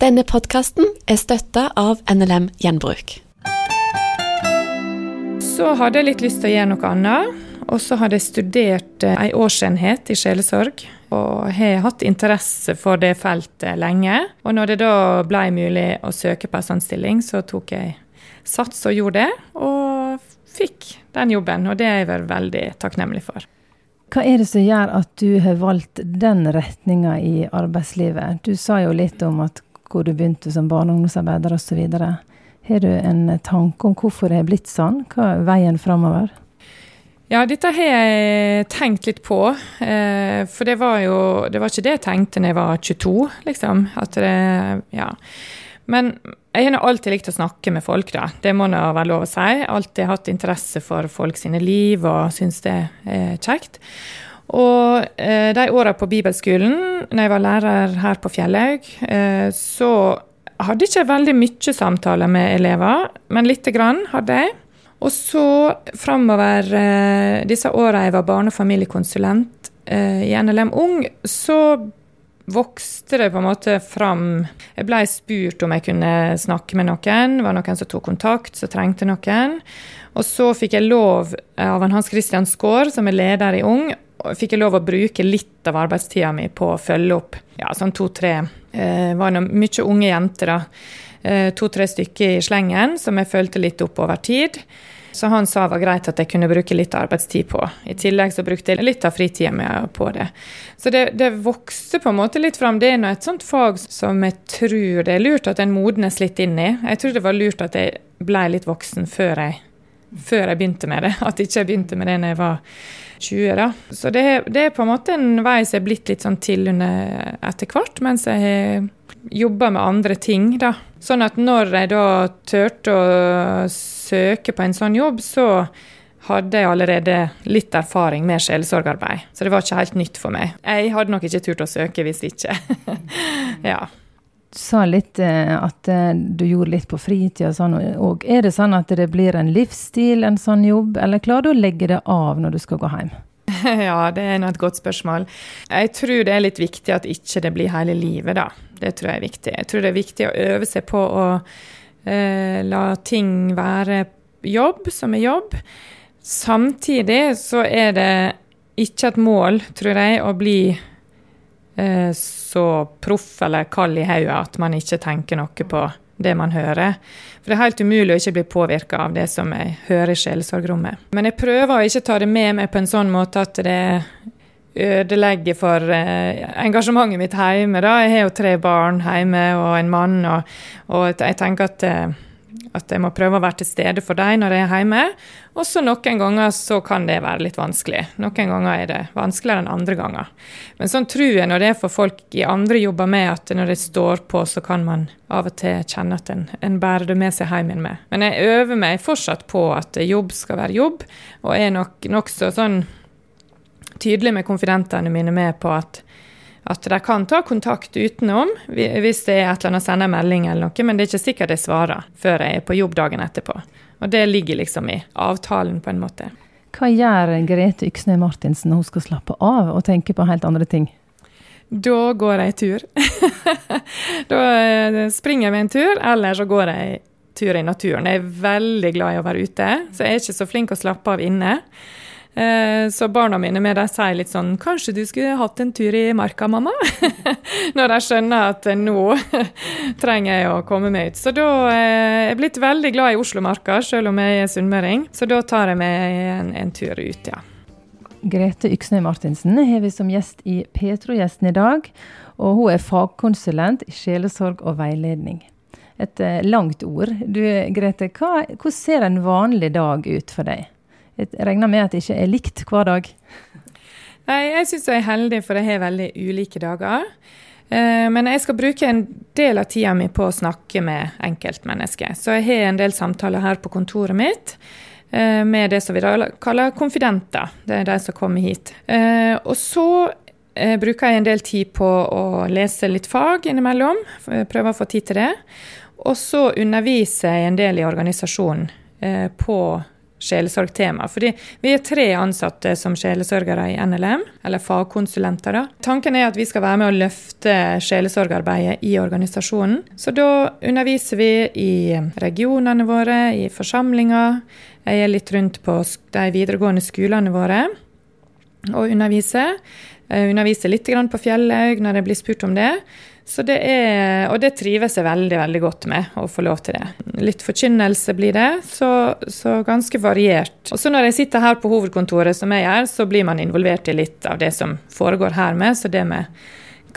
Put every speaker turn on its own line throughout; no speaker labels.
Denne podkasten er støtta av NLM Gjenbruk.
Så hadde jeg litt lyst til å gjøre noe annet. Og så hadde jeg studert eh, ei årsenhet i sjelesorg. Og har hatt interesse for det feltet lenge. Og når det da ble mulig å søke på en sånn stilling, så tok jeg sats og gjorde det. Og fikk den jobben. Og det er jeg vel veldig takknemlig for.
Hva er det som gjør at du har valgt den retninga i arbeidslivet? Du sa jo litt om at hvor du begynte som barne- og ungdomsarbeider osv. Har du en tanke om hvorfor det har blitt sånn? Hva er veien framover?
Ja, dette har jeg tenkt litt på. Eh, for det var jo Det var ikke det jeg tenkte da jeg var 22, liksom. At det Ja. Men jeg har alltid likt å snakke med folk, da. Det må nå være lov å si. Alltid hatt interesse for folk sine liv og syns det er kjekt. Og eh, de åra på bibelskolen, når jeg var lærer her på Fjellhaug, eh, så hadde jeg ikke veldig mye samtaler med elever, men lite grann hadde jeg. Og så framover eh, disse åra jeg var barne- og familiekonsulent eh, i NLM Ung, så vokste det på en måte fram Jeg blei spurt om jeg kunne snakke med noen. Det var noen som tok kontakt, som trengte noen. Og så fikk jeg lov av Hans Christian Skaar, som er leder i Ung, fikk jeg lov å bruke litt av arbeidstida mi på å følge opp ja, sånn to-tre eh, var det mye unge jenter, da. Eh, to-tre stykker i slengen som jeg følte litt opp over tid. Så han sa det var greit at jeg kunne bruke litt arbeidstid på. I tillegg så brukte jeg litt av fritida mi på det. Så det, det, vokste på en måte litt fram. Det er nå et sånt fag som jeg tror det er lurt at en modnes litt inn i. Jeg tror det var lurt at jeg ble litt voksen før jeg, før jeg begynte med det. At ikke jeg begynte med det når jeg var 20, da. Så det, det, er på en måte en vei som er blitt litt sånn til under etter hvert, mens jeg har jobba med andre ting, da. Sånn at når jeg da turte å søke på en sånn jobb, så hadde jeg allerede litt erfaring med sjelesorgarbeid. Så det var ikke helt nytt for meg. Jeg hadde nok ikke turt å søke hvis ikke. ja.
Sa litt eh, at eh, du gjorde litt på fritida og sånn Og Er det sånn at det blir en livsstil, en sånn jobb, eller klarer du å legge det av når du skal gå hjem?
Ja, det er et godt spørsmål. Jeg tror det er litt viktig at ikke det blir hele livet, da. Det tror jeg er viktig. Jeg tror det er viktig å øve seg på å eh, la ting være jobb som er jobb. Samtidig så er det ikke et mål, tror jeg, å bli så proff eller kald i hodet at man ikke tenker noe på det man hører. For det er helt umulig å ikke bli påvirka av det som jeg hører i sjelesorgrommet. Men jeg prøver å ikke ta det med meg på en sånn måte at det ødelegger for eh, engasjementet mitt hjemme. Da. Jeg har jo tre barn hjemme og en mann, og, og jeg tenker at eh, at jeg må prøve å være til stede for dem når jeg er hjemme. Og så noen ganger så kan det være litt vanskelig. Noen ganger er det vanskeligere enn andre ganger. Men sånn tror jeg når det er for folk i andre jobber med, at når det står på, så kan man av og til kjenne at en, en bærer det med seg hjem igjen med. Men jeg øver meg fortsatt på at jobb skal være jobb, og er nok nokså sånn tydelig med konfidentene mine med på at at de kan ta kontakt utenom hvis det er et eller annet å sende en melding eller noe, men det er ikke sikkert jeg svarer før jeg er på jobb dagen etterpå. Og det ligger liksom i avtalen, på en måte.
Hva gjør Grete Yksnøy Martinsen når hun skal slappe av og tenke på helt andre ting?
Da går jeg tur. da eh, springer jeg en tur, eller så går jeg tur i naturen. Jeg er veldig glad i å være ute, så jeg er ikke så flink å slappe av inne. Eh, så barna mine med de sier litt sånn 'Kanskje du skulle hatt en tur i marka, mamma?' Når de skjønner at nå trenger jeg å komme meg ut. Så da eh, er jeg blitt veldig glad i Oslomarka, selv om jeg er sunnmøring. Så da tar jeg meg en, en tur ut, ja.
Grete Yksnøy Martinsen har vi som gjest i Petro-gjesten i dag. Og hun er fagkonsulent i sjelesorg og veiledning. Et eh, langt ord. Du Grete, hva, hvordan ser en vanlig dag ut for deg? Jeg regner med at det ikke er likt hver dag?
Nei, jeg syns jeg er heldig, for jeg har veldig ulike dager. Eh, men jeg skal bruke en del av tida mi på å snakke med enkeltmennesker. Så jeg har en del samtaler her på kontoret mitt eh, med det som vi kaller konfidenter. Det er de som kommer hit. Eh, og så bruker jeg en del tid på å lese litt fag innimellom. Prøver å få tid til det. Og så underviser jeg en del i organisasjonen på sjelesorgtema. Fordi vi er tre ansatte som sjelesørgere i NLM, eller fagkonsulenter. da. Tanken er at vi skal være med å løfte sjelesorgarbeidet i organisasjonen. Så da underviser vi i regionene våre, i forsamlinger. Jeg er litt rundt på de videregående skolene våre og underviser. Jeg underviser litt på Fjellhaug når jeg blir spurt om det. Så det er, og det trives jeg veldig veldig godt med, å få lov til det. Litt forkynnelse blir det, så, så ganske variert. Og så når jeg sitter her på hovedkontoret, som jeg gjør, så blir man involvert i litt av det som foregår her med, så det med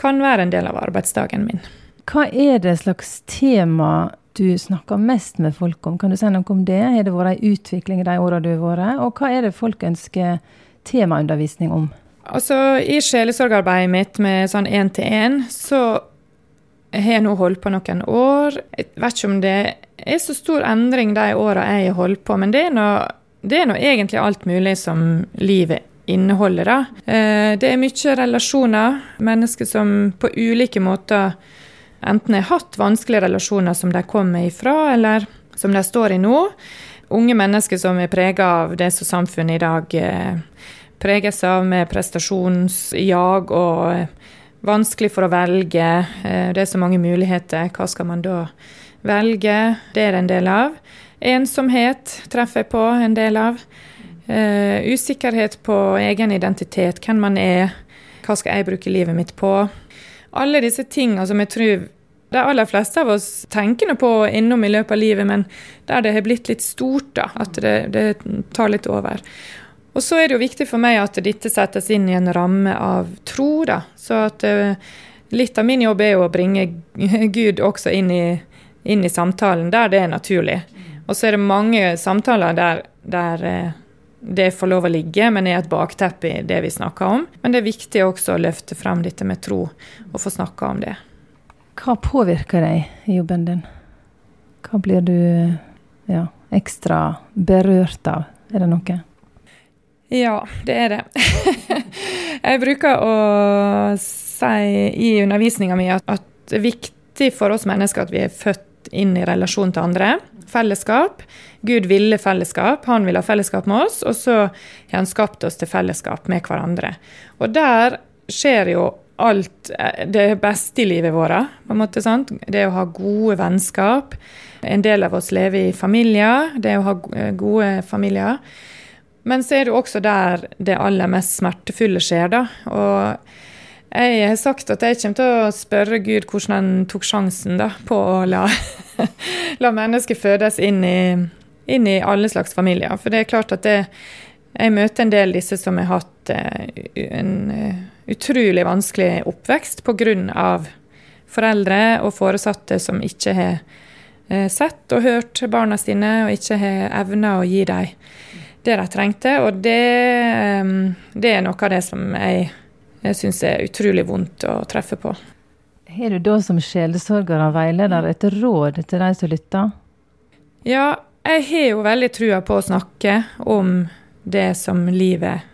kan være en del av arbeidsdagen min.
Hva er det slags tema du snakker mest med folk om? Kan du si noe om det? Har det vært en utvikling i de åra du har vært? Og hva er det folk ønsker temaundervisning om?
Altså, I sjelesorgarbeidet mitt med sånn én-til-én, så jeg har nå holdt på noen år. Jeg vet ikke om det er så stor endring de åra jeg har holdt på, men det er, det er nå egentlig alt mulig som livet inneholder. Da. Eh, det er mye relasjoner. Mennesker som på ulike måter enten har hatt vanskelige relasjoner som de kommer ifra, eller som de står i nå. Unge mennesker som er prega av det som samfunnet i dag eh, preges av, med prestasjonsjag og vanskelig for å velge. Eh, det er så mange muligheter. Hva skal man da velge? Det er det en del av. Ensomhet treffer jeg på en del av. Uh, usikkerhet på egen identitet, hvem man er. Hva skal jeg bruke livet mitt på? Alle disse tingene som jeg tror de aller fleste av oss tenker på innom i løpet av livet, men der det har blitt litt stort, da, at det, det tar litt over. Og så er det jo viktig for meg at dette settes inn i en ramme av tro, da. Så at uh, litt av min jobb er jo å bringe Gud også inn i, inn i samtalen der det er naturlig. Og så er det mange samtaler der, der uh, det får lov å ligge, men er et bakteppe i det vi snakker om. Men det er viktig også å løfte frem dette med tro, og få snakka om det.
Hva påvirker deg i jobben din? Hva blir du ja, ekstra berørt av? Er det noe?
Ja, det er det. jeg bruker å si i undervisninga mi at, at, det er viktig for oss mennesker at vi er født inn i relasjon til andre. Fellesskap. Gud ville fellesskap, han ville ha fellesskap med oss, og så har han skapt oss til fellesskap med hverandre. Og der skjer jo alt eh, det beste i livet vårt. på en måte, sant? Det å ha gode vennskap. En del av oss lever i familier. Det å ha gode familier. Men så er det også der det aller mest smertefulle skjer, da. Og jeg har sagt at jeg kommer til å spørre Gud hvordan han tok sjansen da, på å la, la mennesker fødes inn i, inn i, alle slags familier. For det er klart at det, jeg møter en del disse som har hatt eh, en eh, utrolig vanskelig oppvekst pga. foreldre og foresatte som ikke har eh, sett og hørt barna sine, og ikke har evna å gi dem det de trengte. Og det, ehm, det, er noe av det som jeg, jeg syns er utrolig vondt å treffe på.
Har du da som sjelesorger og veileder et råd til de som lytter?
Ja, jeg har jo veldig trua på å snakke om det som livet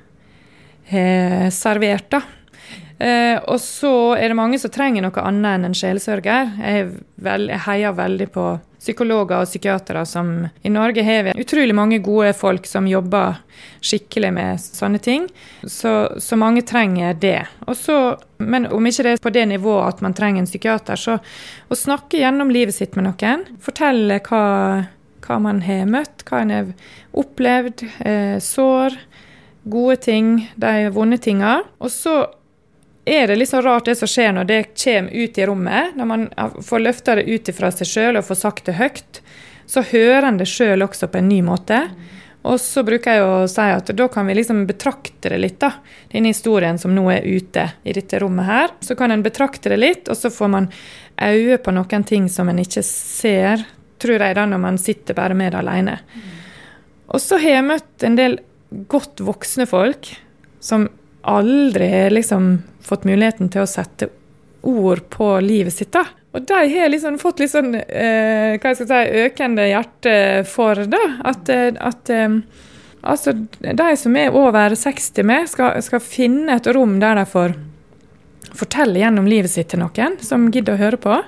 har servert, da. Eh, og så er det mange som trenger noe annet enn en sjelesørger. Jeg, jeg heier veldig på psykologer og psykiatere som I Norge har vi utrolig mange gode folk som jobber skikkelig med sånne ting. Så, så mange trenger det. Også, men om ikke det er på det nivået at man trenger en psykiater, så å snakke gjennom livet sitt med noen, fortelle hva, hva man har møtt, hva en har opplevd, eh, sår, gode ting, de vonde tinga. Og så er det litt så rart det som skjer når det kommer ut i rommet. Når man får løfta det ut fra seg sjøl og får sagt det høyt, så hører en det sjøl også på en ny måte. Og så bruker jeg å si at da kan vi liksom betrakte det litt, da. Denne historien som nå er ute i dette rommet her. Så kan en betrakte det litt, og så får man øye på noen ting som en ikke ser, tror jeg, da, når man sitter bare med det alene. Og så har jeg møtt en del godt voksne folk som aldri liksom fått muligheten til å sette ord på livet sitt. da. Og de har liksom fått litt sånn eh, hva jeg si, økende hjerte for. da, At, eh, at eh, altså, de som er over 60 med, skal, skal, finne et rom der de får fortelle gjennom livet sitt til noen som gidder å høre på.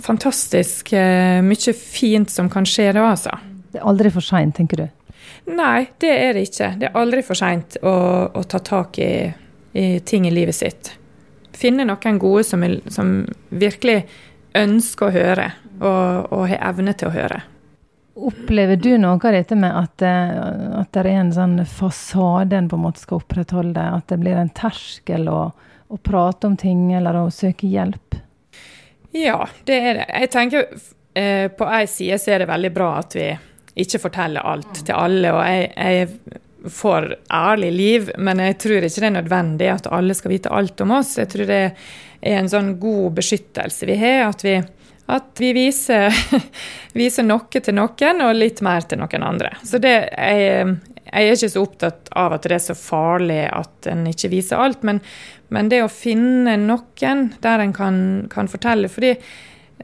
Fantastisk eh, mye fint som kan skje da, altså.
Det er aldri for seint, tenker du?
Nei, det er det ikke. Det er aldri for seint å, å, ta tak i, i, ting i livet sitt. Finne noen gode som, som virkelig ønsker å høre, og, og har evne til å høre.
Opplever du noe av dette med at, eh, at det er en sånn fasade en på en måte skal opprettholde? At det blir en terskel å, å prate om ting eller å søke hjelp?
Ja, det er det. Jeg tenker eh, på ei side så er det veldig bra at vi ikke forteller alt til alle. og jeg, jeg får ærlig liv, men jeg tror ikke det er nødvendig at alle skal vite alt om oss. Jeg tror det er en sånn god beskyttelse vi har. at vi at vi viser, viser, noe til noen og litt mer til noen andre. Så det, jeg, jeg, er ikke så opptatt av at det er så farlig at en ikke viser alt, men, men det å finne noen der en kan, kan, fortelle fordi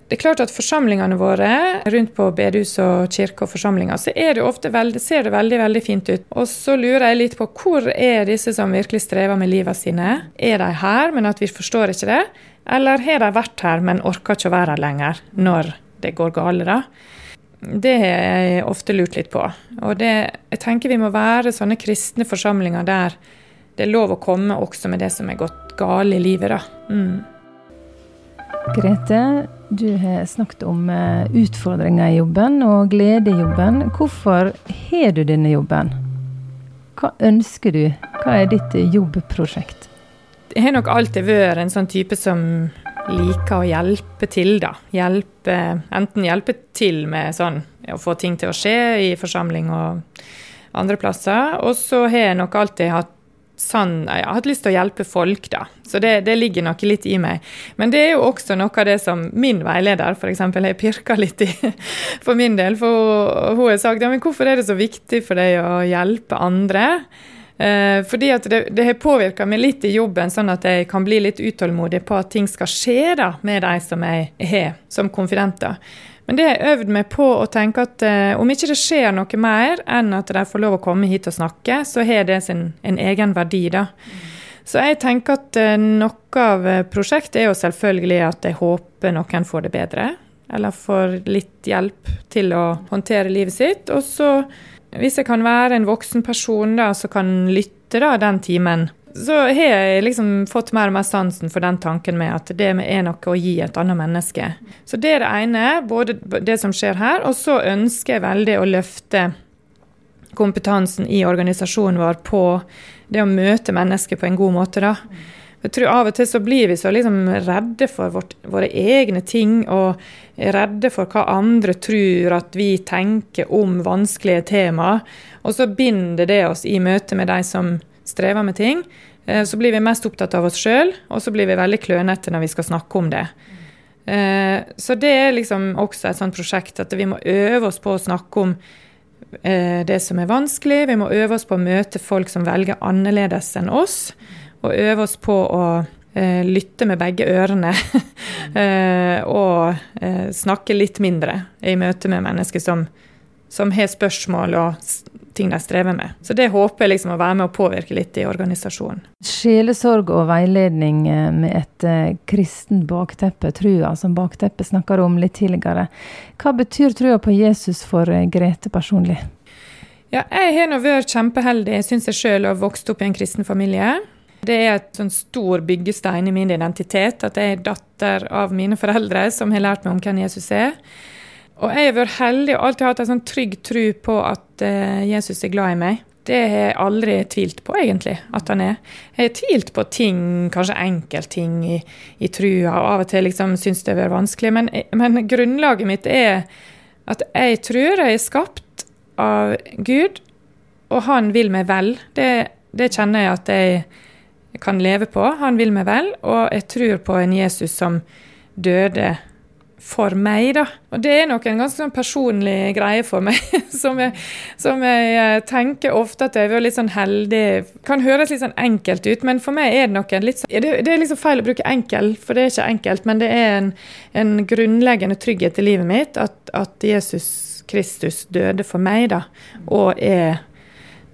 det er klart at Forsamlingene våre rundt på bedehus og kirke og forsamlinger, så det veldig, ser det veldig veldig fint ut. Og så lurer jeg litt på hvor er disse som virkelig strever med livet sine? Er de her, men at vi forstår ikke det? Eller har de vært her, men orker ikke å være her lenger når det går galt? da? Det har jeg ofte lurt litt på. Og det, jeg tenker vi må være sånne kristne forsamlinger der det er lov å komme også med det som er gått galt i livet. da. Mm.
Grete, du har snakket om eh, utfordringer i jobben og glede i jobben. Hvorfor har du denne jobben? Hva ønsker du? Hva er ditt jobbprosjekt?
jeg har nok alltid vært en sånn type som liker å hjelpe til, da. Hjelpe, enten hjelpe til med sånn å få ting til å skje i forsamling og andre plasser. Og så har jeg nok alltid hatt sånn Jeg har hatt lyst til å hjelpe folk, da. Så det, det ligger noe litt i meg. Men det er jo også noe av det som min veileder f.eks. har pirka litt i for min del. For hun har sagt ja, men hvorfor er det så viktig for deg å hjelpe andre? Eh, fordi at det, det har påvirka meg litt i jobben, sånn at jeg kan bli litt utålmodig på at ting skal skje da, med de som jeg har som konfidenter. Men det har jeg øvd meg på å tenke at eh, om ikke det skjer noe mer enn at de får lov å komme hit og snakke, så har det sin, en egen verdi, da. Så jeg tenker at eh, noe av eh, prosjektet er jo selvfølgelig at jeg håper noen får det bedre. Eller får litt hjelp til å håndtere livet sitt. Og så hvis jeg kan være en voksen person da, som kan lytte da, den timen, så har jeg liksom fått mer og mer sansen for den tanken med at det er noe å gi et annet menneske. Så det er det ene, både det som skjer her, og så ønsker jeg veldig å løfte kompetansen i organisasjonen vår på det å møte mennesker på en god måte. da. Jeg tror Av og til så blir vi så liksom redde for vårt, våre egne ting og redde for hva andre tror at vi tenker om vanskelige temaer. Og så binder det oss i møte med de som strever med ting. Eh, så blir vi mest opptatt av oss sjøl, og så blir vi veldig klønete når vi skal snakke om det. Eh, så det er liksom også et sånt prosjekt at vi må øve oss på å snakke om eh, det som er vanskelig. Vi må øve oss på å møte folk som velger annerledes enn oss og øve oss på å lytte med begge ørene. og snakke litt mindre i møte med mennesker som, som har spørsmål og ting de strever med. Så det håper jeg liksom å være med å påvirke litt i organisasjonen.
Sjelesorg og veiledning eh, med et eh, kristen bakteppe, trua som bakteppe, snakker om litt tidligere. Hva betyr trua på Jesus for eh, Grete personlig?
Ja, jeg har nå vært kjempeheldig, syns jeg sjøl, og vokst opp i en kristen familie. Det er et sånn stor byggestein i min identitet at jeg er datter av mine foreldre som har lært meg om hvem Jesus er. Og jeg har vært heldig og alltid hatt en sånn trygg tro på at uh, Jesus er glad i meg. Det har jeg aldri tvilt på, egentlig, at han er. Jeg har tvilt på ting, kanskje enkeltting i, i trua, og av og til liksom syns det har vært vanskelig, men, men grunnlaget mitt er at jeg tror jeg er skapt av Gud, og han vil meg vel. Det, det kjenner jeg at jeg kan leve på. Han vil meg vel, og jeg tror på en Jesus som døde for meg, da. Og det er nok en ganske sånn personlig greie for meg, som, jeg, som jeg, eh, tenker ofte at jeg er litt sånn heldig Kan høres litt sånn enkelt ut, men for meg er det nok en litt sånn Det, det er liksom feil å bruke enkel, for det er ikke enkelt, men det er en, en grunnleggende trygghet i livet mitt at, at Jesus Kristus døde for meg, da, og er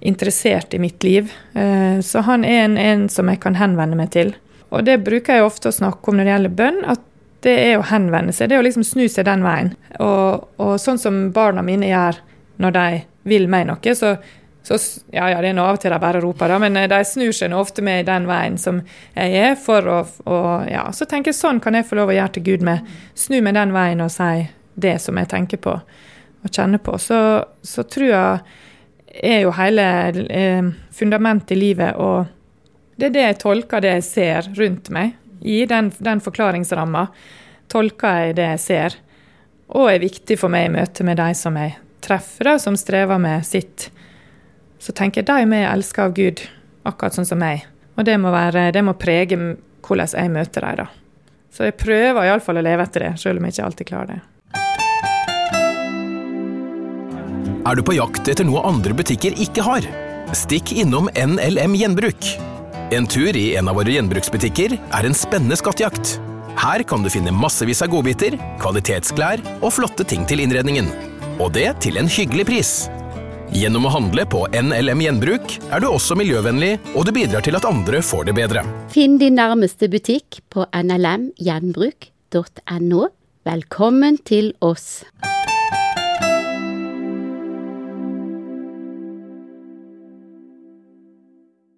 interessert i mitt liv. Eh, så han er en, en, som jeg kan henvende meg til. Og det bruker jeg ofte å snakke om når det gjelder bønn, at det er å henvende seg. Det er å liksom snu seg den veien. Og, og sånn som barna mine gjør når de vil meg noe, så, så ja, ja, det er nå av og til de bare roper, da, men de snur seg nå ofte med den veien som jeg er, for å, og, Ja, så tenker jeg sånn kan jeg få lov å gjøre til Gud med. Snu meg den veien og si det som jeg tenker på og kjenner på. Så, så jeg er jo hele eh, fundamentet i livet, og det er det jeg tolker det jeg ser rundt meg. I den, den forklaringsramma tolker jeg det jeg ser, og er viktig for meg i møte med de som jeg treffer, og som strever med sitt. Så tenker jeg de med elsker av Gud, akkurat sånn som meg. Og det må, være, det må prege hvordan jeg møter dem, da. Så jeg prøver iallfall å leve etter det, selv om jeg ikke alltid klarer det.
Er du på jakt etter noe andre butikker ikke har? Stikk innom NLM Gjenbruk. En tur i en av våre gjenbruksbutikker er en spennende skattejakt. Her kan du finne massevis av godbiter, kvalitetsklær og flotte ting til innredningen. Og det til en hyggelig pris. Gjennom å handle på NLM Gjenbruk er du også miljøvennlig, og du bidrar til at andre får det bedre.
Finn din nærmeste butikk på nlmgjenbruk.no. Velkommen til oss.